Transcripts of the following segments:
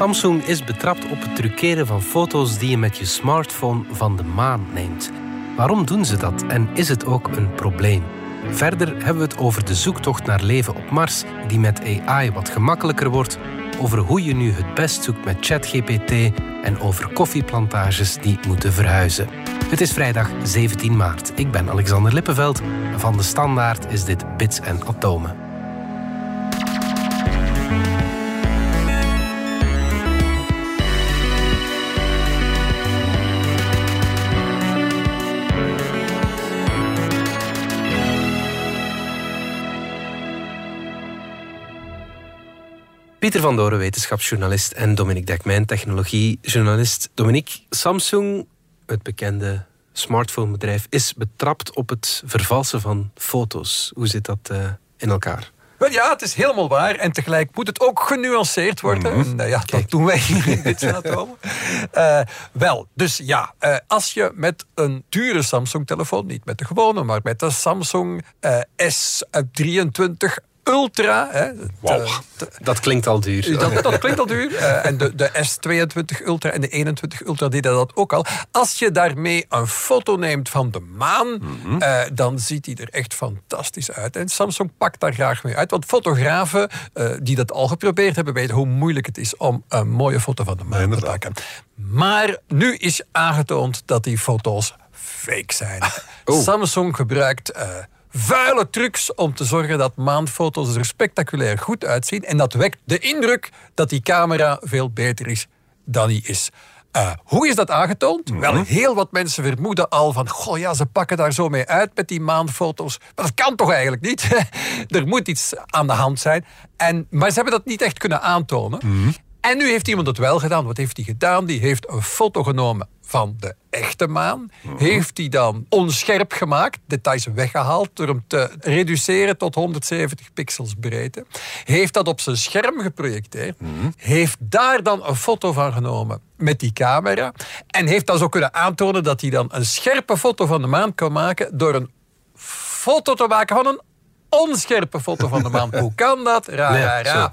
Samsung is betrapt op het truceren van foto's die je met je smartphone van de maan neemt. Waarom doen ze dat en is het ook een probleem? Verder hebben we het over de zoektocht naar leven op Mars, die met AI wat gemakkelijker wordt, over hoe je nu het best zoekt met ChatGPT en over koffieplantages die moeten verhuizen. Het is vrijdag 17 maart. Ik ben Alexander Lippenveld. Van de Standaard is dit Bits en Atomen. Pieter van Doren, wetenschapsjournalist en Dominique Dekmijn, technologiejournalist. Dominique, Samsung, het bekende smartphonebedrijf, is betrapt op het vervalsen van foto's. Hoe zit dat uh, in elkaar? Wel ja, het is helemaal waar. En tegelijk moet het ook genuanceerd worden. Mm -hmm. en, uh, ja, dat doen wij hier in dit atomen. Uh, wel, dus ja, uh, als je met een dure Samsung-telefoon, niet met de gewone, maar met de Samsung S23 Ultra. Hè, wow, dat klinkt al duur. Dat, dat klinkt al duur. Uh, en de, de S22 Ultra en de 21 Ultra deden dat ook al. Als je daarmee een foto neemt van de maan, mm -hmm. uh, dan ziet die er echt fantastisch uit. En Samsung pakt daar graag mee uit. Want fotografen uh, die dat al geprobeerd hebben, weten hoe moeilijk het is om een mooie foto van de maan te maken. Maar nu is aangetoond dat die foto's fake zijn. Oh. Samsung gebruikt vuile trucs om te zorgen dat maanfoto's er spectaculair goed uitzien. En dat wekt de indruk dat die camera veel beter is dan die is. Uh, hoe is dat aangetoond? Mm -hmm. Wel, heel wat mensen vermoeden al van... goh ja, ze pakken daar zo mee uit met die maanfoto's. Maar dat kan toch eigenlijk niet? er moet iets aan de hand zijn. En, maar ze hebben dat niet echt kunnen aantonen. Mm -hmm. En nu heeft iemand het wel gedaan. Wat heeft hij gedaan? Die heeft een foto genomen van de echte maan. Mm -hmm. Heeft hij dan onscherp gemaakt, details weggehaald door hem te reduceren tot 170 pixels breedte. Heeft dat op zijn scherm geprojecteerd. Mm -hmm. Heeft daar dan een foto van genomen met die camera. En heeft dan zo kunnen aantonen dat hij dan een scherpe foto van de maan kan maken door een foto te maken van een onscherpe foto van de maan. Hoe kan dat? Ra, ra, ra.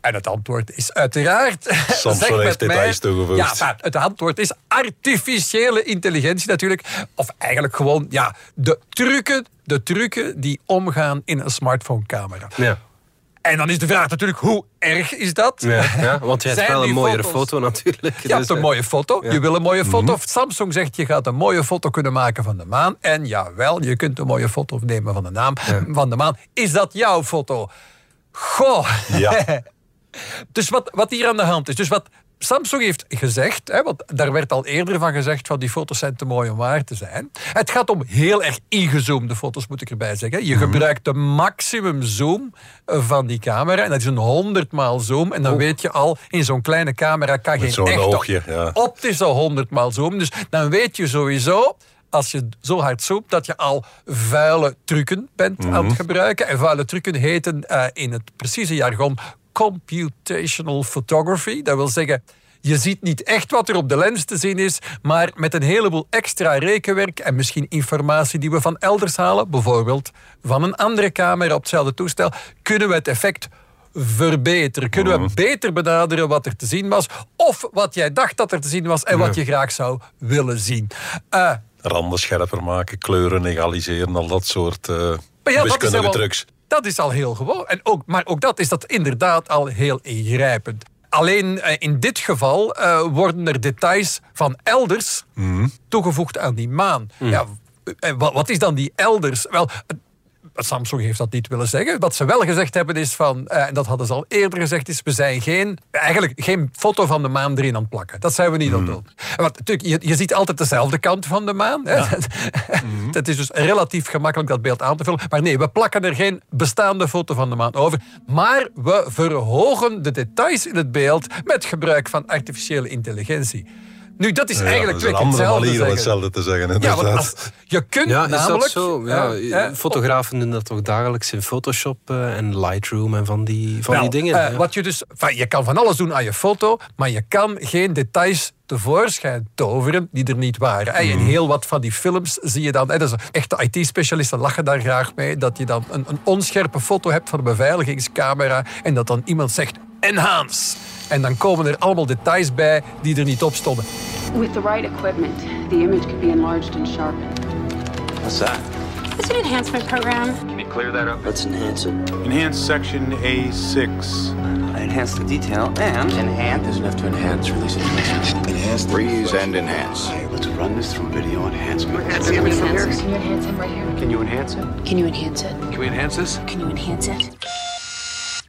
En het antwoord is uiteraard... Samson heeft details toegevoegd. Ja, het antwoord is artificiële intelligentie natuurlijk. Of eigenlijk gewoon ja, de, trucken, de trucken die omgaan in een smartphonecamera. Ja. En dan is de vraag natuurlijk, hoe erg is dat? Ja, ja want je hebt wel een mooiere foto's? foto natuurlijk. Je dus hebt een mooie foto. Ja. Je wil een mooie foto. Mm -hmm. Samsung zegt, je gaat een mooie foto kunnen maken van de maan. En jawel, je kunt een mooie foto nemen van de, naam, ja. van de maan. Is dat jouw foto? Goh. Ja. Dus wat, wat hier aan de hand is, dus wat Samsung heeft gezegd, hè, want daar werd al eerder van gezegd van die foto's zijn te mooi om waar te zijn. Het gaat om heel erg ingezoomde foto's, moet ik erbij zeggen. Je -hmm. gebruikt de maximum zoom van die camera en dat is een honderdmaal zoom. En dan oh. weet je al, in zo'n kleine camera kan Met geen echte oogje, ja. optische honderdmaal zoom. Dus dan weet je sowieso als je zo hard zoomt dat je al vuile trucken bent mm -hmm. aan het gebruiken. En vuile trucken heten uh, in het precieze jargon computational photography. Dat wil zeggen, je ziet niet echt wat er op de lens te zien is, maar met een heleboel extra rekenwerk en misschien informatie die we van elders halen, bijvoorbeeld van een andere camera op hetzelfde toestel, kunnen we het effect verbeteren. Kunnen we beter benaderen wat er te zien was, of wat jij dacht dat er te zien was en wat je graag zou willen zien. Uh, Randen scherper maken, kleuren egaliseren, al dat soort uh, ja, wiskundige trucs. Dat is al heel gewoon. En ook, maar ook dat is dat inderdaad al heel ingrijpend. Alleen uh, in dit geval uh, worden er details van elders mm. toegevoegd aan die maan. Mm. Ja, wat, wat, is dan die elders? Wel, Samsung heeft dat niet willen zeggen. Wat ze wel gezegd hebben is van, uh, en dat hadden ze al eerder gezegd, is we zijn geen, eigenlijk geen foto van de maan erin aan het plakken. Dat zijn we niet aan het doen. Want natuurlijk, je, je, ziet altijd dezelfde kant van de maan. Hè? Ja. mm. Het is dus relatief gemakkelijk dat beeld aan te vullen. Maar nee, we plakken er geen bestaande foto van de maan over. Maar we verhogen de details in het beeld met gebruik van artificiële intelligentie. Nu, dat is ja, eigenlijk dat is een andere hetzelfde manier om zeggen. hetzelfde te zeggen. Ja, want als, je kunt ja, namelijk... Is dat zo? Ja, uh, fotografen doen dat toch dagelijks in Photoshop uh, en Lightroom en van die, van nou, die dingen. Uh, wat je, dus, je kan van alles doen aan je foto, maar je kan geen details tevoorschijn toveren die er niet waren. En in heel wat van die films zie je dan... Dus echte IT-specialisten lachen daar graag mee... dat je dan een, een onscherpe foto hebt van een beveiligingscamera en dat dan iemand zegt... Enhance. En dan komen er allemaal details bij die er niet op stonden. With the right equipment, the image could be enlarged and sharpened. What's that? It's an enhancement program. Can you clear that up? Let's enhance it. Enhance section A6. I enhance the detail and Enhance. there's enough to enhance. Release it. Enhance, freeze, and enhance. All right, let's run this through video enhancement. Enhance the image from here. Can you enhance it right here? Can you enhance it? Can you enhance it? Can we enhance this? Can you enhance it?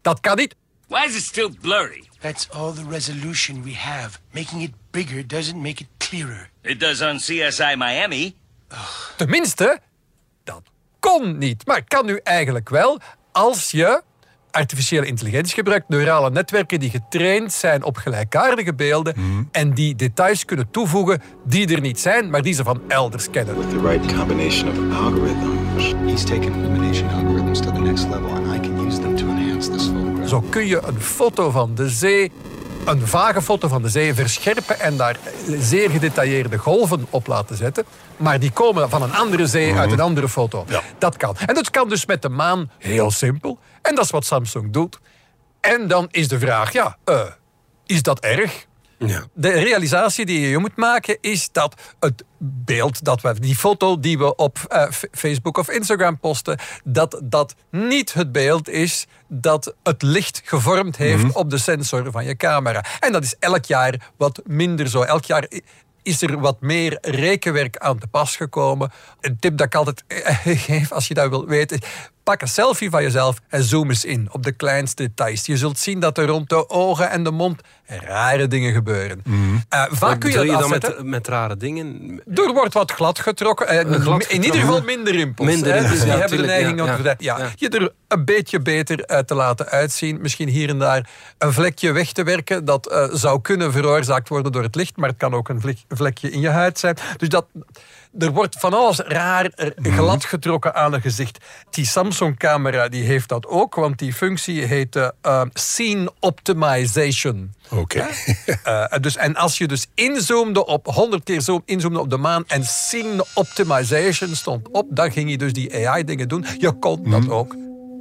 Dat kan niet. Why is it still blurry? That's all the resolution we have. Making it bigger doesn't make it clearer. It does on CSI Miami. Tenminste, dat kon niet. Maar kan nu eigenlijk wel als je artificiële intelligentie gebruikt, neurale netwerken die getraind zijn op gelijkaardige beelden en die details kunnen toevoegen die er niet zijn, maar die ze van elders kennen. With the right combination of algorithms. He's taken illumination algorithms to the next level, and I can use them to enhance this photograph. Zo kun je een foto van de zee, een vage foto van de zee, verscherpen en daar zeer gedetailleerde golven op laten zetten. Maar die komen van een andere zee uit een andere foto. Dat kan. En dat kan dus met de maan heel simpel. En dat is wat Samsung doet. En dan is de vraag, ja, eh, is dat erg? Ja. De realisatie die je moet maken is dat het beeld dat we, die foto die we op eh, Facebook of Instagram posten, dat dat niet het beeld is dat het licht gevormd heeft op de sensor van je camera. En dat is elk jaar wat minder zo. Elk jaar is er wat meer rekenwerk aan te pas gekomen. Een tip dat ik altijd eh, geef als je dat wilt weten. Pak een selfie van jezelf en zoom eens in op de kleinste details. Je zult zien dat er rond de ogen en de mond rare dingen gebeuren. Eh, vaak kun je Doe dat je dan met, met rare dingen? Er wordt wat glad getrokken. eh, glad in ieder geval minder rimpels. Minder hè. dus die ja, hebben de neiging ja, om ja. je er een beetje beter uit te laten uitzien. Misschien hier en daar een vlekje weg te werken. Dat eh, zou kunnen veroorzaakt worden door het licht. Maar het kan ook een vlek- vlekje in je huid zijn. Dus dat, er wordt van alles raar er glad getrokken aan een gezicht. Die Samsung-camera die heeft dat ook. Want die functie heet eh, eh, Scene Optimization. Oké. Eh, dus, en als je dus inzoomde op 100 keer zoom, inzoomde op de maan en scene optimization stond op, dan ging je dus die AI-dingen doen. Je kon dat ook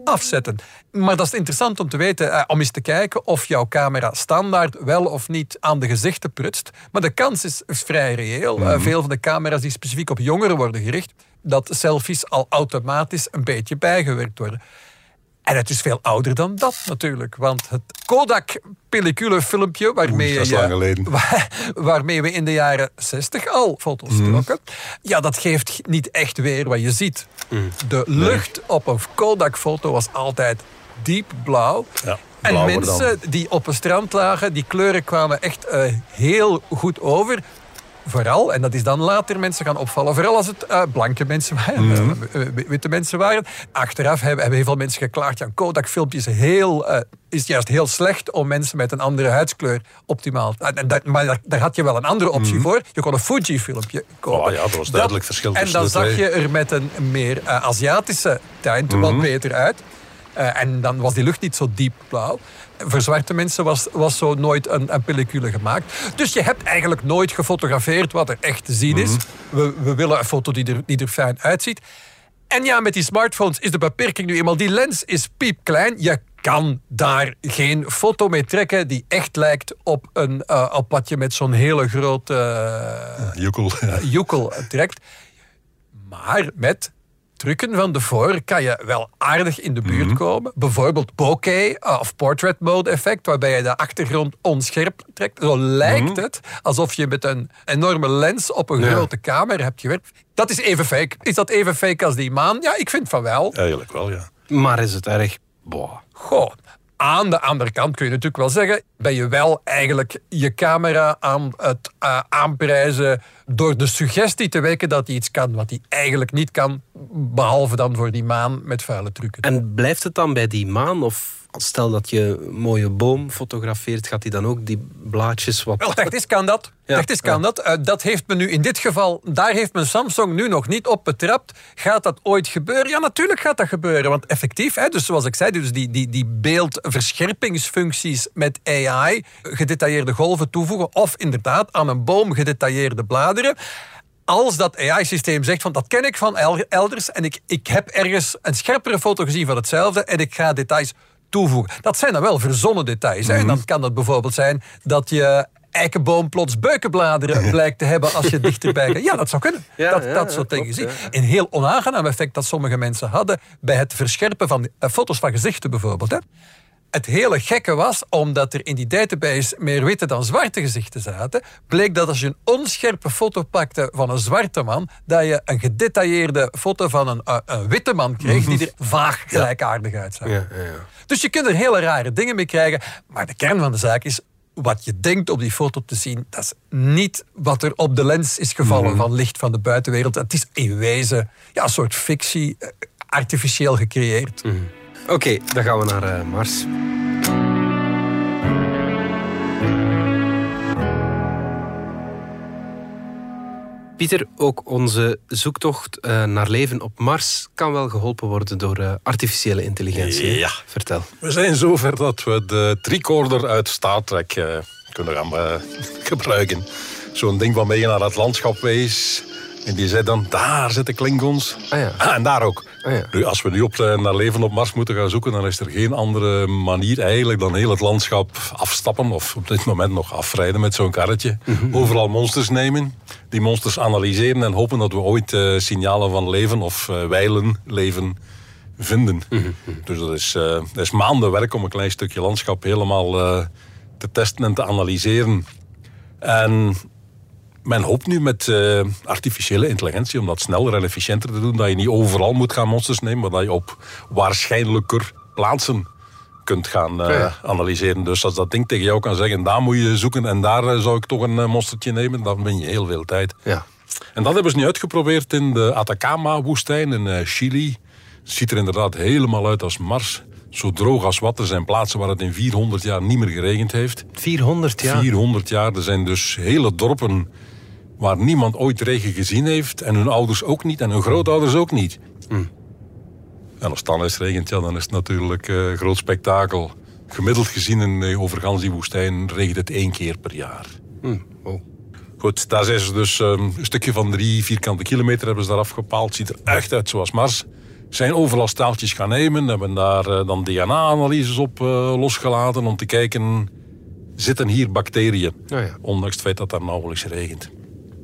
afzetten. Maar dat is interessant om te weten, eh, om eens te kijken of jouw camera standaard wel of niet aan de gezichten prutst. Maar de kans is, is vrij reëel. Eh, veel van de camera's die specifiek op jongeren worden gericht, dat selfies al automatisch een beetje bijgewerkt worden. En het is veel ouder dan dat natuurlijk. Want het Kodak-pellicule-filmpje... Waarmee, je- waarmee we in de jaren 60 al foto's Mhm. trokken... Ja, dat geeft niet echt weer wat je ziet. De lucht op een Kodak-foto was altijd diep blauw. Ja, en mensen die op een strand lagen... die kleuren kwamen echt eh, heel goed over... Vooral, en dat is dan later mensen gaan opvallen, vooral als het eh, blanke mensen waren, eh, eh, witte mensen waren. Achteraf hebben, hebben heel veel mensen geklaagd, ja, Kodak-filmpjes heel, eh, is juist heel slecht om mensen met een andere huidskleur optimaal... En, dat, maar daar, daar had je wel een andere optie voor. Je kon een Fuji-filmpje kopen. Oh ja, dat was duidelijk verschil En dan zag je er met een meer Aziatische tint wat beter uit. Eh, en dan was die lucht niet zo diep blauw. Voor zwarte mensen was, was zo nooit een, een pellicule gemaakt. Dus je hebt eigenlijk nooit gefotografeerd wat er echt te zien is. We, we willen een foto die er, die er fijn uitziet. En ja, met die smartphones is de beperking nu eenmaal... die lens is piepklein. Je kan daar geen foto mee trekken die echt lijkt op, een, eh, je met zo'n hele grote... eh, Joekel. Ja. joekel trekt. Maar met trucken van de voor kan je wel aardig in de buurt komen. Bijvoorbeeld bokeh uh, of portrait mode effect, waarbij je de achtergrond onscherp trekt. Zo lijkt het alsof je met een enorme lens op een Ja. grote kamer hebt gewerkt. Dat is even fake. Is dat even fake als die maan? Ja, ik vind van wel. Eigenlijk wel, ja. Maar is het erg? Boah. Goh, aan de andere kant kun je natuurlijk wel zeggen... ben je wel eigenlijk je camera aan het eh, aanprijzen... door de suggestie te wekken dat hij iets kan wat hij eigenlijk niet kan... behalve dan voor die maan met vuile trucken. En blijft het dan bij die maan? Of stel dat je een mooie boom fotografeert, gaat hij dan ook die blaadjes wat... Wel, technisch kan dat. Ja, Technisch kan ja. dat. Eh, dat heeft men nu in dit geval, daar heeft men Samsung nu nog niet op betrapt. Gaat dat ooit gebeuren? Ja, natuurlijk gaat dat gebeuren. Want effectief, hè, dus zoals ik zei, dus die, die, die beeldverscherpingsfuncties met AI, gedetailleerde golven toevoegen, of inderdaad aan een boom gedetailleerde bladeren. Als dat AI-systeem zegt van dat ken ik van el- elders en ik, ik heb ergens een scherpere foto gezien van hetzelfde en ik ga details toevoegen. Dat zijn dan wel verzonnen details. En dan kan het bijvoorbeeld zijn dat je eikenboom plots beukenbladeren blijkt te hebben als je dichterbij gaat. Ja, dat zou kunnen. Ja, dat ja, dat soort dingen zie. Een heel onaangenaam effect dat sommige mensen hadden bij het verscherpen van eh, foto's van gezichten bijvoorbeeld. Hè. Het hele gekke was, omdat er in die database meer witte dan zwarte gezichten zaten, bleek dat als je een onscherpe foto pakte van een zwarte man, dat je een gedetailleerde foto van een, eh, een witte man kreeg die er vaag gelijkaardig uitzag. Ja, ja, ja. Dus je kunt er hele rare dingen mee krijgen. Maar de kern van de zaak is, wat je denkt op die foto te zien, dat is niet wat er op de lens is gevallen van licht van de buitenwereld. Het is in wezen ja, een soort fictie, eh, artificieel gecreëerd. Oké, dan gaan we naar eh, Mars. Pieter, ook onze zoektocht eh, naar leven op Mars kan wel geholpen worden door eh, artificiële intelligentie. Ja. Vertel. We zijn zover dat we de tricorder uit Star Trek kunnen gaan gebruiken. Zo'n ding waarmee je naar het landschap wees. En die zei dan, daar zitten Klingons. Ah ja. en daar ook. Ja. Nu, als we nu op naar leven op Mars moeten gaan zoeken... dan is er geen andere manier eigenlijk dan heel het landschap afstappen... of op dit moment nog afrijden met zo'n karretje. Mhm. Overal monsters nemen. Die monsters analyseren en hopen dat we ooit eh, signalen van leven... of eh, wijlen leven vinden. Mhm, Dus dat is, eh, dat is maanden werk om een klein stukje landschap helemaal te testen en te analyseren. En men hoopt nu met eh, artificiële intelligentie om dat sneller en efficiënter te doen. Dat je niet overal moet gaan monsters nemen, maar dat je op waarschijnlijker plaatsen kunt gaan eh, Ja. analyseren. Dus als dat ding tegen jou kan zeggen, daar moet je zoeken en daar eh, zou ik toch een monstertje nemen, dan win je heel veel tijd. Ja. En dat hebben ze nu uitgeprobeerd in de Atacama-woestijn in Chili. Het ziet er inderdaad helemaal uit als Mars. Zo droog als wat. Er zijn plaatsen waar het in 400 jaar niet meer geregend heeft. 400 jaar. 400 jaar. Er zijn dus hele dorpen waar niemand ooit regen gezien heeft. En hun ouders ook niet. En hun grootouders ook niet. En als het dan eens regent, ja, dan is het natuurlijk een groot spektakel. Gemiddeld gezien in, eh, over die woestijn regent het één keer per jaar. Oh. Goed, daar zijn ze dus ehm, een stukje van drie vierkante kilometer hebben ze daar afgepaald. Ziet er echt uit zoals Mars. Zijn overal staaltjes gaan nemen, hebben daar eh, dan DNA-analyses op eh, losgelaten om te kijken, zitten hier bacteriën? Nou ja. Ondanks het feit dat daar nauwelijks regent.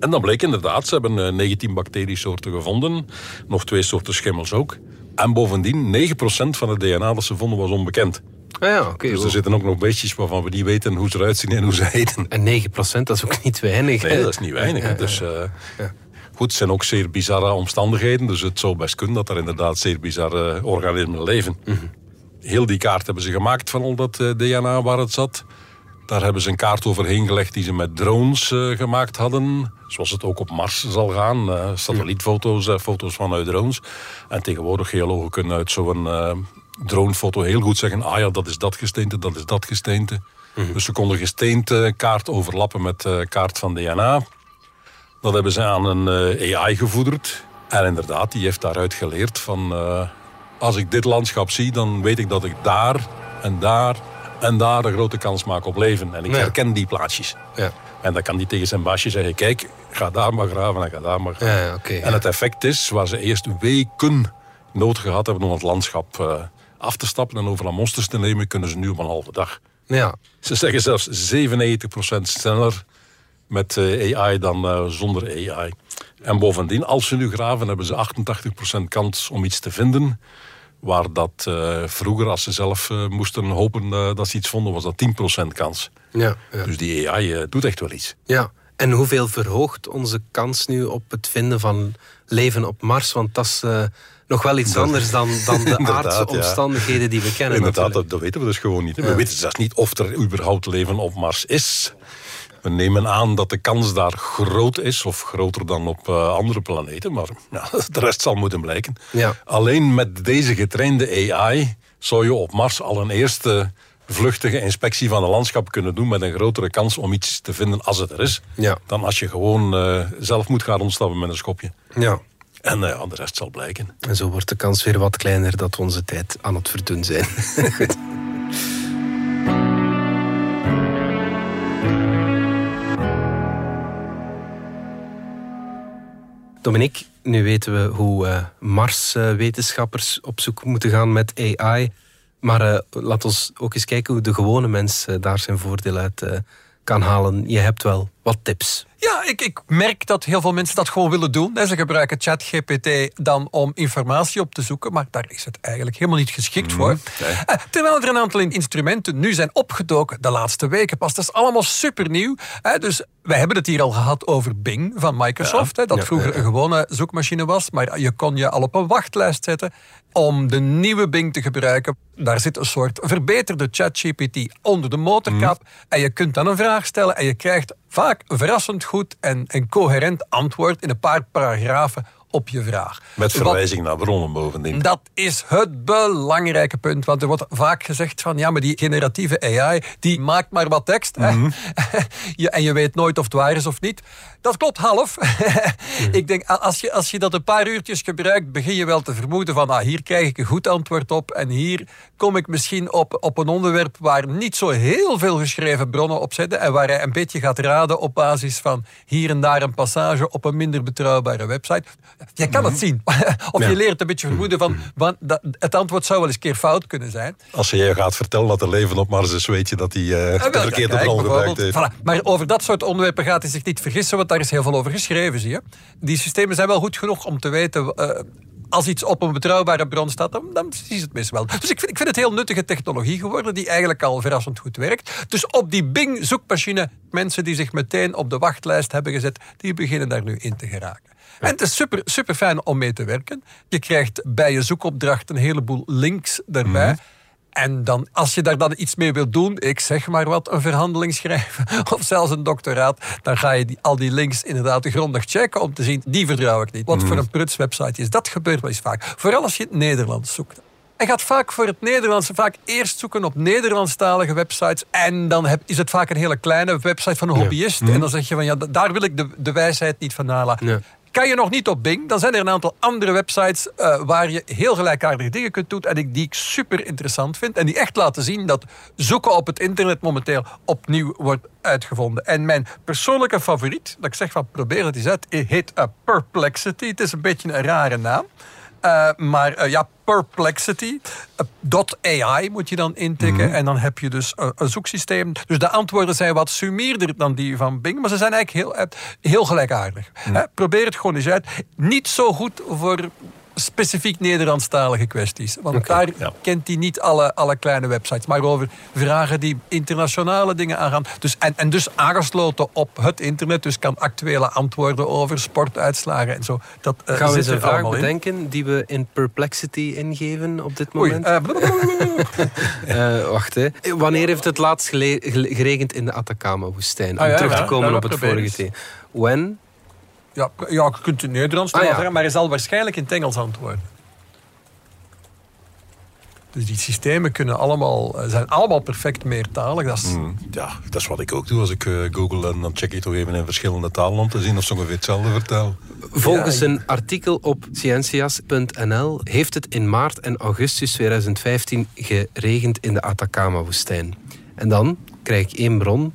En dan bleek inderdaad, ze hebben eh, 19 bacteriesoorten gevonden. Nog twee soorten schimmels ook. En bovendien, 9% van het DNA dat ze vonden was onbekend. Ah ja, oké. Dus er zitten ook nog beestjes waarvan we niet weten hoe ze eruit zien en hoe ze heten. En 9% dat is ook niet weinig. Nee, dat is niet weinig. Ja, Dus, eh, Ja. Goed, het zijn ook zeer bizarre omstandigheden. Dus het zou best kunnen dat er inderdaad zeer bizarre organismen leven. Mhm. Heel die kaart hebben ze gemaakt van al dat eh, DNA waar het zat. Daar hebben ze een kaart overheen gelegd die ze met drones eh, gemaakt hadden. Zoals het ook op Mars zal gaan. eh, satellietfoto's, eh, foto's vanuit drones. En tegenwoordig geologen kunnen uit zo'n dronefoto heel goed zeggen... ah ja, dat is dat gesteente, dat is dat gesteente. Dus ze konden gesteente kaart overlappen met kaart van DNA. Dat hebben ze aan een AI gevoederd. En inderdaad, die heeft daaruit geleerd van... als ik dit landschap zie, dan weet ik dat ik daar en daar en daar een grote kans maak op leven. En ik Ja. herken die plaatsjes. Ja. En dan kan die tegen zijn baasje zeggen... kijk, ga daar maar graven en ga daar maar graven. Ja, en het effect is, waar ze eerst weken nood gehad hebben... om het landschap eh, af te stappen en overal monsters te nemen... kunnen ze nu op een halve dag. Ja. Ze zeggen zelfs 97% sneller met eh, AI dan eh, zonder AI. En bovendien, als ze nu graven, hebben ze 88% kans om iets te vinden. Waar dat eh, vroeger, als ze zelf eh, moesten hopen eh, dat ze iets vonden, was dat 10% kans. Ja, ja. Dus die AI doet echt wel iets. ja. En hoeveel verhoogt onze kans nu op het vinden van leven op Mars? Want dat is nog wel iets anders dan, dan de aardse ja. omstandigheden die we kennen. Inderdaad, dat, dat weten we dus gewoon niet. We weten zelfs niet of er überhaupt leven op Mars is. We nemen aan dat de kans daar groot is, of groter dan op eh, andere planeten. Maar ja, de rest zal moeten blijken. Ja. Alleen met deze getrainde AI zou je op Mars al een eerste vluchtige inspectie van het landschap kunnen doen met een grotere kans om iets te vinden als het er is. Ja. Dan als je gewoon eh, zelf moet gaan rondstappen met een schopje. Ja. En eh, de rest zal blijken. En zo wordt de kans weer wat kleiner dat we onze tijd aan het verdoen zijn. Dominique, nu weten we hoe eh, Mars-wetenschappers op zoek moeten gaan met AI. Maar uh, laat ons ook eens kijken hoe de gewone mens daar zijn voordeel uit kan halen. Je hebt wel wat tips. Ja, ik, ik merk dat heel veel mensen dat gewoon willen doen. Ze gebruiken ChatGPT dan om informatie op te zoeken, maar daar is het eigenlijk helemaal niet geschikt voor. Nee. Terwijl er een aantal instrumenten nu zijn opgedoken de laatste weken pas. Dat is allemaal supernieuw. Dus wij hebben het hier al gehad over Bing van Microsoft. Ja. Dat vroeger een gewone zoekmachine was, maar je kon je al op een wachtlijst zetten om de nieuwe Bing te gebruiken. Daar zit een soort verbeterde ChatGPT onder de motorkap. En je kunt dan een vraag stellen en je krijgt vaak verrassend goed en, en coherent antwoord in een paar paragrafen op je vraag. Met verwijzing naar bronnen bovendien. Dat is het belangrijke punt. Want er wordt vaak gezegd van ja, maar die generatieve AI die maakt maar wat tekst. Mm en je weet nooit of het waar is of niet. Dat klopt half. Ik denk, als je, als je dat een paar uurtjes gebruikt, begin je wel te vermoeden van ah, hier krijg ik een goed antwoord op. En hier kom ik misschien op, op een onderwerp waar niet zo heel veel geschreven bronnen op zitten. En waar hij een beetje gaat raden op basis van hier en daar een passage op een minder betrouwbare website. Je kan het zien. of je leert een beetje vermoeden van, van dat, het antwoord zou wel eens een keer fout kunnen zijn. Als je je gaat vertellen dat er leven op Mars is, weet je dat hij uh, de verkeerde bron gebruikt heeft. Voilà. Maar over dat soort onderwerpen gaat hij zich niet vergissen, want daar is heel veel over geschreven, zie je. Die systemen zijn wel goed genoeg om te weten... Uh, als iets op een betrouwbare bron staat, dan, dan is het mis wel. Dus ik vind, ik vind het heel nuttige technologie geworden, die eigenlijk al verrassend goed werkt. Dus op die Bing-zoekmachine, mensen die zich meteen op de wachtlijst hebben gezet, die beginnen daar nu in te geraken. En het is super, super fijn om mee te werken. Je krijgt bij je zoekopdracht een heleboel links erbij. Mhm. En dan, als je daar dan iets mee wilt doen, ik zeg maar wat, een verhandeling schrijven of zelfs een doctoraat, dan ga je die, al die links inderdaad grondig checken om te zien, die vertrouw ik niet. Wat voor een pruts website is. Dat gebeurt wel eens vaak. Vooral als je het Nederlands zoekt. Hij gaat vaak voor het Nederlands vaak eerst zoeken op Nederlandstalige websites. En dan heb, is het vaak een hele kleine website van een hobbyist. En dan zeg je van ja, daar wil ik de, de wijsheid niet van halen. Ja. Kan je nog niet op Bing, dan zijn er een aantal andere websites uh, waar je heel gelijkaardige dingen kunt doen. En die ik super interessant vind. En die echt laten zien dat zoeken op het internet momenteel opnieuw wordt uitgevonden. En mijn persoonlijke favoriet, dat ik zeg van probeer het eens uit, heet uh, Perplexity. Het is een beetje een rare naam. Uh, maar uh, ja, Perplexity. Uh, .ai moet je dan intikken. Mm. En dan heb je dus een, een, zoeksysteem. Dus de antwoorden zijn wat sumierder dan die van Bing. Maar ze zijn eigenlijk heel, heel gelijkaardig. Mm. probeer het gewoon eens uit. Niet zo goed voor specifiek Nederlandstalige kwesties. Want daar kent hij niet alle, alle kleine websites. Maar over vragen die internationale dingen aangaan. Dus, en, en dus aangesloten op het internet. Dus kan actuele antwoorden over sportuitslagen en zo. Dat, uh, Gaan we eens een vraag bedenken die we in Perplexity ingeven op dit moment? Oei, uh, uh, wacht, hè. Wanneer heeft het laatst geregend in de Atacama-woestijn? Om ah, terug te komen op het vorige thema. When ja, ja, je kunt het Nederlands ah, ja. maar hij zal waarschijnlijk in het Engels antwoorden. Dus die systemen kunnen allemaal, eh, zijn allemaal perfect meertalig. Dat is... Mm, ja, dat is wat ik ook doe als ik uh, google. En dan check ik toch even in verschillende talen om te zien of ze ongeveer hetzelfde vertellen. Volgens een artikel op scientias.nl heeft het in maart en augustus 2015 geregend in de Atacama-woestijn. En dan krijg ik één bron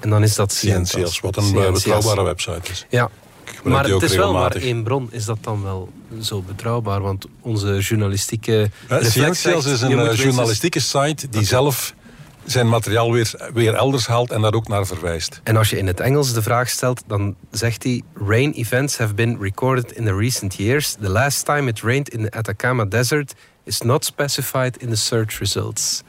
en dan is dat. Scientias wat een eh, betrouwbare website is. Ja, maar het is wel maar één bron. Is dat dan wel zo betrouwbaar? Want onze journalistieke... Scientias is een eh, journalistieke site die zelf zijn materiaal weer, weer elders haalt en daar ook naar verwijst. En als je in het Engels de vraag stelt, dan zegt hij... Rain events have been recorded in the recent years. The last time it rained in the Atacama Desert is not specified in the search results.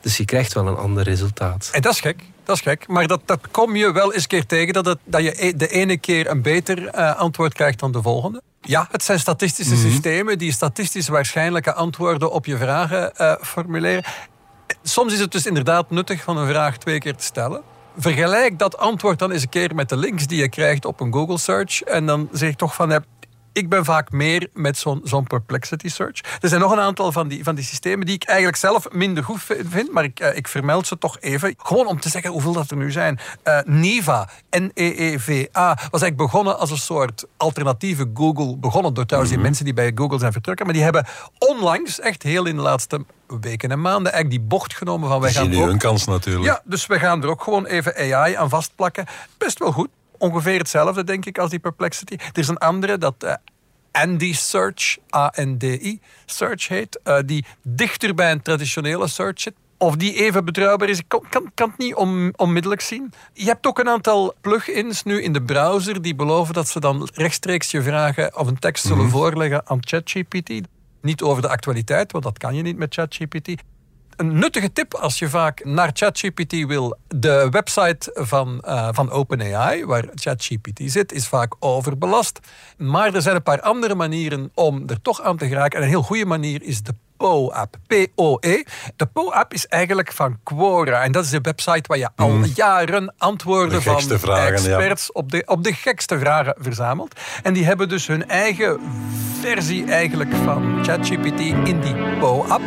Dus je krijgt wel een ander resultaat. En dat is gek. Dat is gek, maar dat, dat kom je wel eens keer tegen... dat, het, dat je e- de ene keer een beter uh, antwoord krijgt dan de volgende. Ja, het zijn statistische mhm. systemen... die statistisch waarschijnlijke antwoorden op je vragen uh, formuleren. Soms is het dus inderdaad nuttig van een vraag twee keer te stellen. Vergelijk dat antwoord dan eens een keer met de links die je krijgt op een Google search. En dan zeg ik toch van, ik ben vaak meer met zo'n zo'n perplexity search. Er zijn nog een aantal van die, van die systemen die ik eigenlijk zelf minder goed vind, maar ik, uh, ik vermeld ze toch even. Gewoon om te zeggen hoeveel dat er nu zijn. Uh, Neva, N-E-E-V-A, was eigenlijk begonnen als een soort alternatieve Google. Begonnen door trouwens die mhm. mensen die bij Google zijn vertrokken. Maar die hebben onlangs, echt heel in de laatste weken en maanden, eigenlijk die bocht genomen van wij gaan. Nu een kans natuurlijk. Ja, dus we gaan er ook gewoon even AI aan vastplakken. Best wel goed ongeveer hetzelfde, denk ik, als die Perplexity. Er is een andere, dat uh, Andy Search, A-N-D-I, Search heet, uh, die dichter bij een traditionele search zit. Of die even betrouwbaar is, ik kan, kan, kan het niet om, onmiddellijk zien. Je hebt ook een aantal plugins nu in de browser die beloven dat ze dan rechtstreeks je vragen of een tekst zullen mm -hmm. voorleggen aan ChatGPT. Niet over de actualiteit, want dat kan je niet met ChatGPT een nuttige tip als je vaak naar ChatGPT wil. De website van, uh, van OpenAI, waar ChatGPT zit, is vaak overbelast. Maar er zijn een paar andere manieren om er toch aan te geraken. En een heel goede manier is de PO-app. P-O-E. De PO-app is eigenlijk van Quora. En dat is de website waar je al Mm. jaren antwoorden van vragen, experts op, de, op de gekste vragen verzamelt. En die hebben dus hun eigen versie eigenlijk van ChatGPT in die PO-app.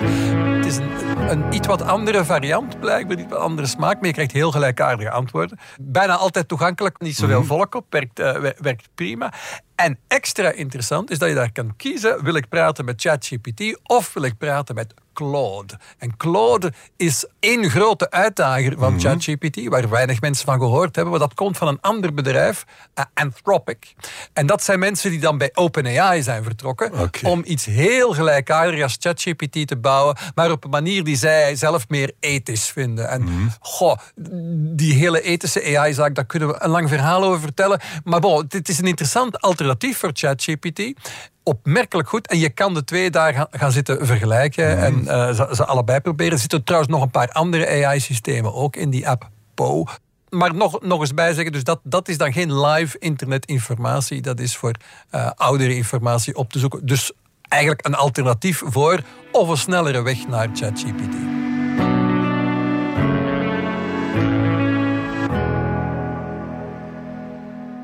Het is een, een iets wat andere variant, blijkbaar, iets wat andere smaak, maar je krijgt heel gelijkaardige antwoorden. Bijna altijd toegankelijk, niet zoveel Mhm. volk op, werkt, uh, werkt prima. En extra interessant is dat je daar kan kiezen: wil ik praten met ChatGPT of wil ik praten met Claude? En Claude is één grote uitdager van Mhm. ChatGPT, waar weinig mensen van gehoord hebben, maar dat komt van een ander bedrijf, uh, Anthropic. En dat zijn mensen die dan bij OpenAI zijn vertrokken Okay. om iets heel gelijkaardigs als ChatGPT te bouwen, maar op een manier die zij zelf meer ethisch vinden. En Mhm. goh, die hele ethische AI-zaak, daar kunnen we een lang verhaal over vertellen. Maar bon, het is een interessant alternatief voor ChatGPT. Opmerkelijk goed. En je kan de twee daar gaan, zitten vergelijken en uh, ze, ze, allebei proberen. Er zitten trouwens nog een paar andere AI-systemen ook in die app Po. Maar nog, nog eens bijzeggen, dus dat, dat is dan geen live internetinformatie. Dat is voor uh, oudere informatie op te zoeken. Dus eigenlijk een alternatief voor of een snellere weg naar ChatGPT.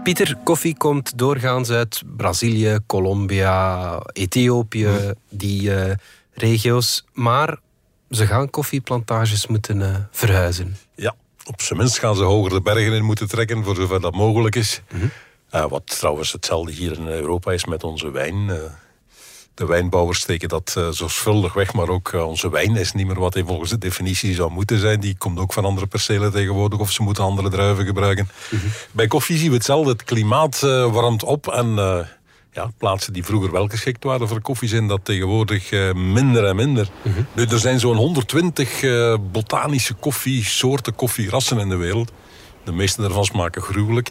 Pieter, koffie komt doorgaans uit Brazilië, Colombia, Ethiopië, die uh, regio's. Maar ze gaan koffieplantages moeten uh, verhuizen. Ja, op zijn minst gaan ze hoger de bergen in moeten trekken, voor zover dat mogelijk is. Mhm. Mm -hmm. uh, wat trouwens hetzelfde hier in Europa is met onze wijn. De wijnbouwers steken dat uh, zorgvuldig weg, maar ook uh, onze wijn is niet meer wat hij volgens de definitie zou moeten zijn. Die komt ook van andere percelen tegenwoordig, of ze moeten andere druiven gebruiken. Mm -hmm. Bij koffie zien we hetzelfde. Het klimaat uh, warmt op en ja, plaatsen die vroeger wel geschikt waren voor koffie zijn dat tegenwoordig minder en minder. Mm -hmm. nu, er zijn zo'n 120 botanische koffiesoorten, koffierassen in de wereld. De meeste daarvan smaken gruwelijk.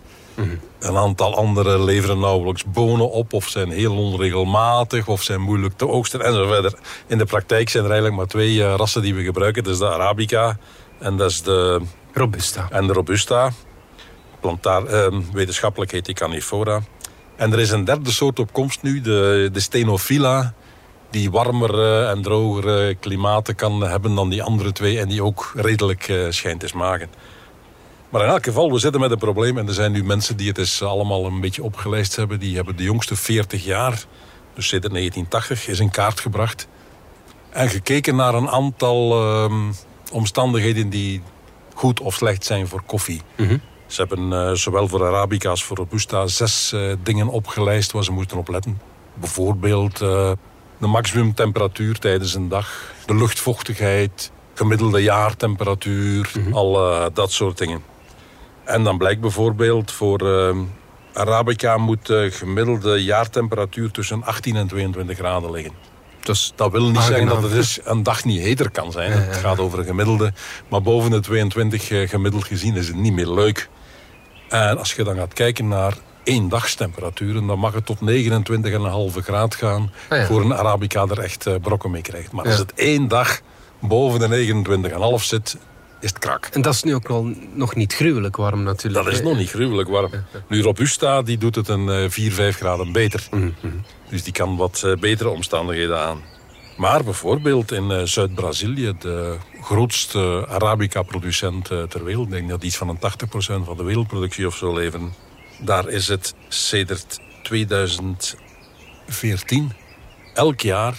Een aantal andere leveren nauwelijks bonen op, of zijn heel onregelmatig, of zijn moeilijk te oogsten en zo verder. In de praktijk zijn er eigenlijk maar twee uh, rassen die we gebruiken. Dat is de Arabica en dat is de Robusta. En de Robusta. Plantaar, uh, wetenschappelijk heet die Canifora. En er is een derde soort op komst nu, de, de Stenophila. Die warmere en drogere klimaten kan hebben dan die andere twee. En die ook redelijk schijnt te smaken. Maar in elk geval, we zitten met een probleem. En er zijn nu mensen die het eens allemaal een beetje opgelijst hebben. Die hebben de jongste 40 jaar, dus sinds 1980, is in kaart gebracht. En gekeken naar een aantal uh, omstandigheden die goed of slecht zijn voor koffie. Mhm. Mm -hmm. Ze hebben uh, zowel voor Arabica als voor Robusta zes uh, dingen opgelijst waar ze moeten op letten. Bijvoorbeeld uh, de maximumtemperatuur tijdens een dag, de luchtvochtigheid, gemiddelde jaartemperatuur, mm -hmm. al dat soort dingen. En dan blijkt bijvoorbeeld voor uh, Arabica moet de gemiddelde jaartemperatuur tussen 18 en 22 graden liggen. Dus dat wil niet aangenaam. zeggen dat het dus een dag niet heter kan zijn. Ja, ja, ja. Het gaat over een gemiddelde. Maar boven de 22 uh, gemiddeld gezien is het niet meer leuk. En als je dan gaat kijken naar één dagstemperaturen, dan mag het tot 29,5 graad gaan ah, voor een Arabica er echt uh, brokken mee krijgt. Maar als het één dag boven de 29,5 zit, is het krak. En dat is nu ook wel nog niet gruwelijk warm natuurlijk. Dat is nog niet gruwelijk warm. Nu Robusta die doet het een uh, 4, 5 graden beter. Mhm, Mm -hmm. Dus die kan wat uh, betere omstandigheden aan. Maar bijvoorbeeld in uh, Zuid-Brazilië, de grootste Arabica-producent ter wereld, ik denk dat iets van een 80% van de wereldproductie of zo leveren. Daar is het sedert 2014 elk jaar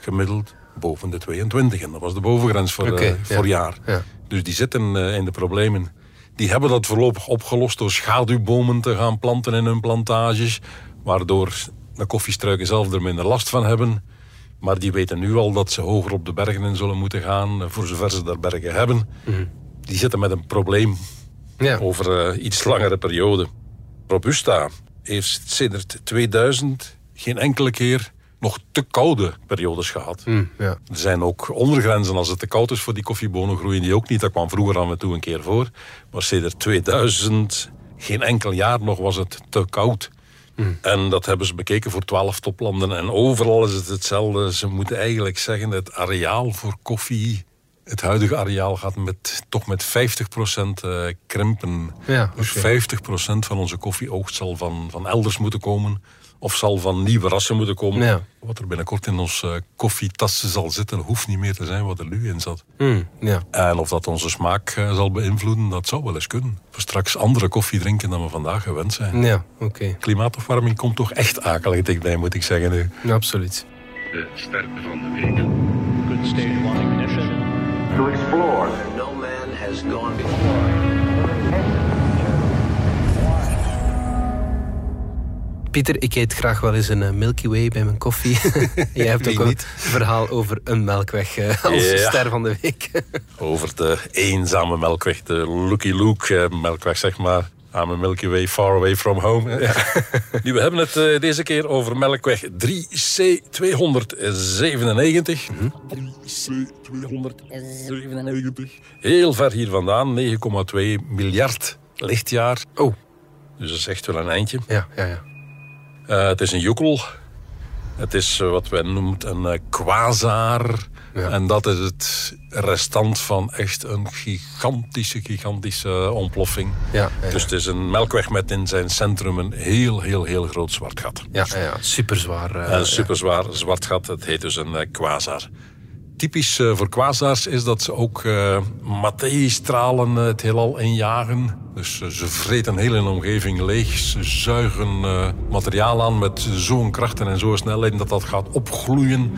gemiddeld boven de 22. En dat was de bovengrens voor, okay, uh, voor ja. jaar. Ja. Dus die zitten uh, in de problemen. Die hebben dat voorlopig opgelost door schaduwbomen te gaan planten in hun plantages. Waardoor de koffiestruiken zelf er minder last van hebben. Maar die weten nu al dat ze hoger op de bergen in zullen moeten gaan. Voor zover ze daar bergen hebben. Mm -hmm. Die zitten met een probleem ja. over uh, iets langere periode. Robusta heeft sinds 2000 geen enkele keer nog te koude periodes gehad. Mm, ja. Er zijn ook ondergrenzen als het te koud is voor die koffiebonen groeien die ook niet. Dat kwam vroeger aan en toe een keer voor. Maar sinds 2000, geen enkel jaar nog was het te koud. Mm. En dat hebben ze bekeken voor twaalf toplanden. En overal is het hetzelfde. Ze moeten eigenlijk zeggen, het areaal voor koffie... Het huidige areaal gaat met, toch met 50% eh, krimpen. Ja, Dus oké. 50% van onze koffieoogst zal van, van elders moeten komen. Of zal van nieuwe rassen moeten komen. Ja. Wat er binnenkort in onze eh, koffietassen zal zitten, hoeft niet meer te zijn wat er nu in zat. Mm, ja. En of dat onze smaak eh, zal beïnvloeden, dat zou wel eens kunnen. We straks andere koffie drinken dan we vandaag gewend zijn. Ja, oké. Klimaatopwarming komt toch echt akelig dichtbij, moet ik zeggen nu. Ja, absoluut. De ster van de week. Good state of ignition. To explore. No man has gone before. Pieter, ik eet graag wel eens een eh, Milky Way bij mijn koffie. Jij hebt ook een verhaal over een melkweg eh, als Ja. ster van de week. Over de eenzame melkweg, de Lucky Luke eh, melkweg, zeg maar. I'm a Milky Way far away from home. nu, we hebben het eh, deze keer over melkweg 3C297. 3C297. Heel ver hier vandaan, 9,2 miljard lichtjaar. Oh. Dus dat is echt wel een eindje. Ja, ja, ja. Eh, het is een joekel. Het is eh, wat wij noemen een eh, quasar. En dat is het restant van echt een gigantische, gigantische ontploffing. Ja, ja, Dus het is een melkweg met in zijn centrum een heel, heel, heel groot zwart gat. Ja, ja, ja. super zwaar. een superzwaar zwart gat. Het heet dus een quasar. Typisch voor quasars is dat ze ook materiestralen eh, het heelal injagen. Dus eh, ze vreten heel hun omgeving leeg. Ze zuigen eh, materiaal aan met zo'n krachten en zo'n snelheden dat dat gaat opgloeien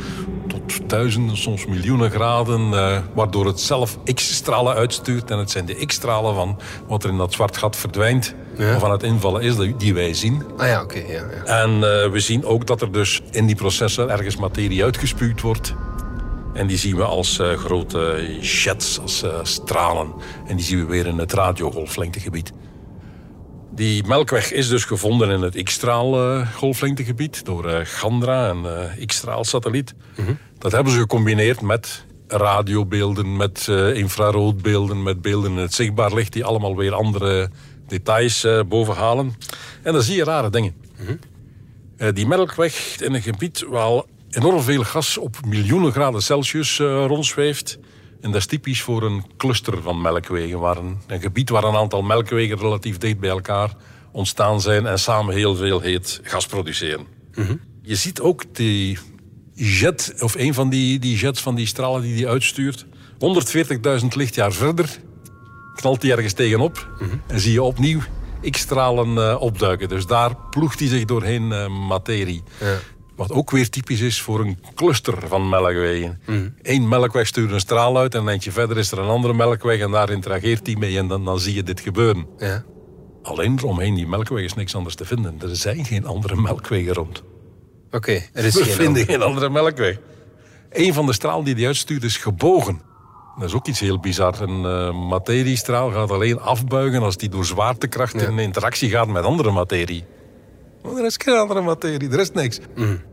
tot duizenden, soms miljoenen graden. eh, waardoor het zelf X-stralen uitstuurt. En het zijn de X-stralen van wat er in dat zwart gat verdwijnt. Of aan het invallen is, die- wij zien. Ah ja, oké. ja, ja. En we zien ook dat er dus in die processen ergens materie uitgespuwd wordt. En die zien we als eh, grote jets, als eh, stralen. En die zien we weer in het radiogolflengtegebied. Die melkweg is dus gevonden in het X-straal-golflengtegebied door eh, Chandra, een eh, X-straal-satelliet. Dat hebben ze gecombineerd met radiobeelden, met infraroodbeelden, met beelden in het zichtbaar licht, die allemaal weer andere details bovenhalen. En dan zie je rare dingen. Eh, die melkweg in een gebied waar enorm veel gas op miljoenen graden Celsius eh, rondzweeft. En dat is typisch voor een cluster van melkwegen. Waar een, een gebied waar een aantal melkwegen relatief dicht bij elkaar ontstaan zijn en samen heel veel heet gas produceren. Je ziet ook die jet, of een van die, die jets van die stralen die die uitstuurt. 140.000 lichtjaar verder knalt die ergens tegenop en zie je opnieuw X-stralen eh, opduiken. Dus daar ploegt hij zich doorheen eh, materie. Wat ook weer typisch is voor een cluster van melkwegen. Eén melkweg stuurt een straal uit en een eindje verder is er een andere melkweg en daar interageert die mee en dan, dan zie je dit gebeuren. Ja. Alleen omheen die melkweg is niks anders te vinden. Er zijn geen andere melkwegen rond. Oké, er is We geen vinden ander. geen andere melkweg. Een van de stralen die die uitstuurt is gebogen. Dat is ook iets heel bizar. Een eh, materiestraal gaat alleen afbuigen als die door zwaartekracht in interactie gaat met andere materie. Maar er is geen andere materie, er is niks.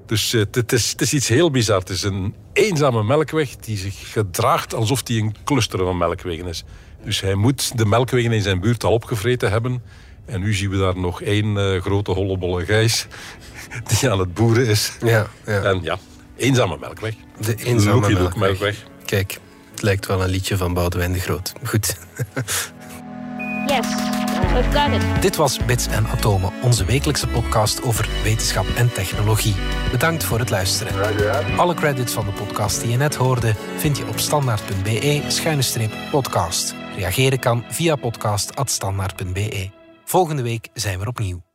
Dus eh, het- het, is, het is iets heel bizar. Het is een eenzame melkweg die zich gedraagt alsof die een cluster van melkwegen is. Dus hij moet de melkwegen in zijn buurt al opgevreten hebben. En nu zien we daar nog één eh, grote hollebolle gijs die aan het boeren is. Ja, ja. En ja, eenzame melkweg. De eenzame melkweg. Kijk, het lijkt wel een liedje van Boudewijn de Groot. Goed. Yes, Dit was Bits en Atomen, onze wekelijkse podcast over wetenschap en technologie. Bedankt voor het luisteren. Alle credits van de podcast die je net hoorde vind je op standaard.be-podcast. Reageren kan via podcast.standaard.be. Volgende week zijn we opnieuw.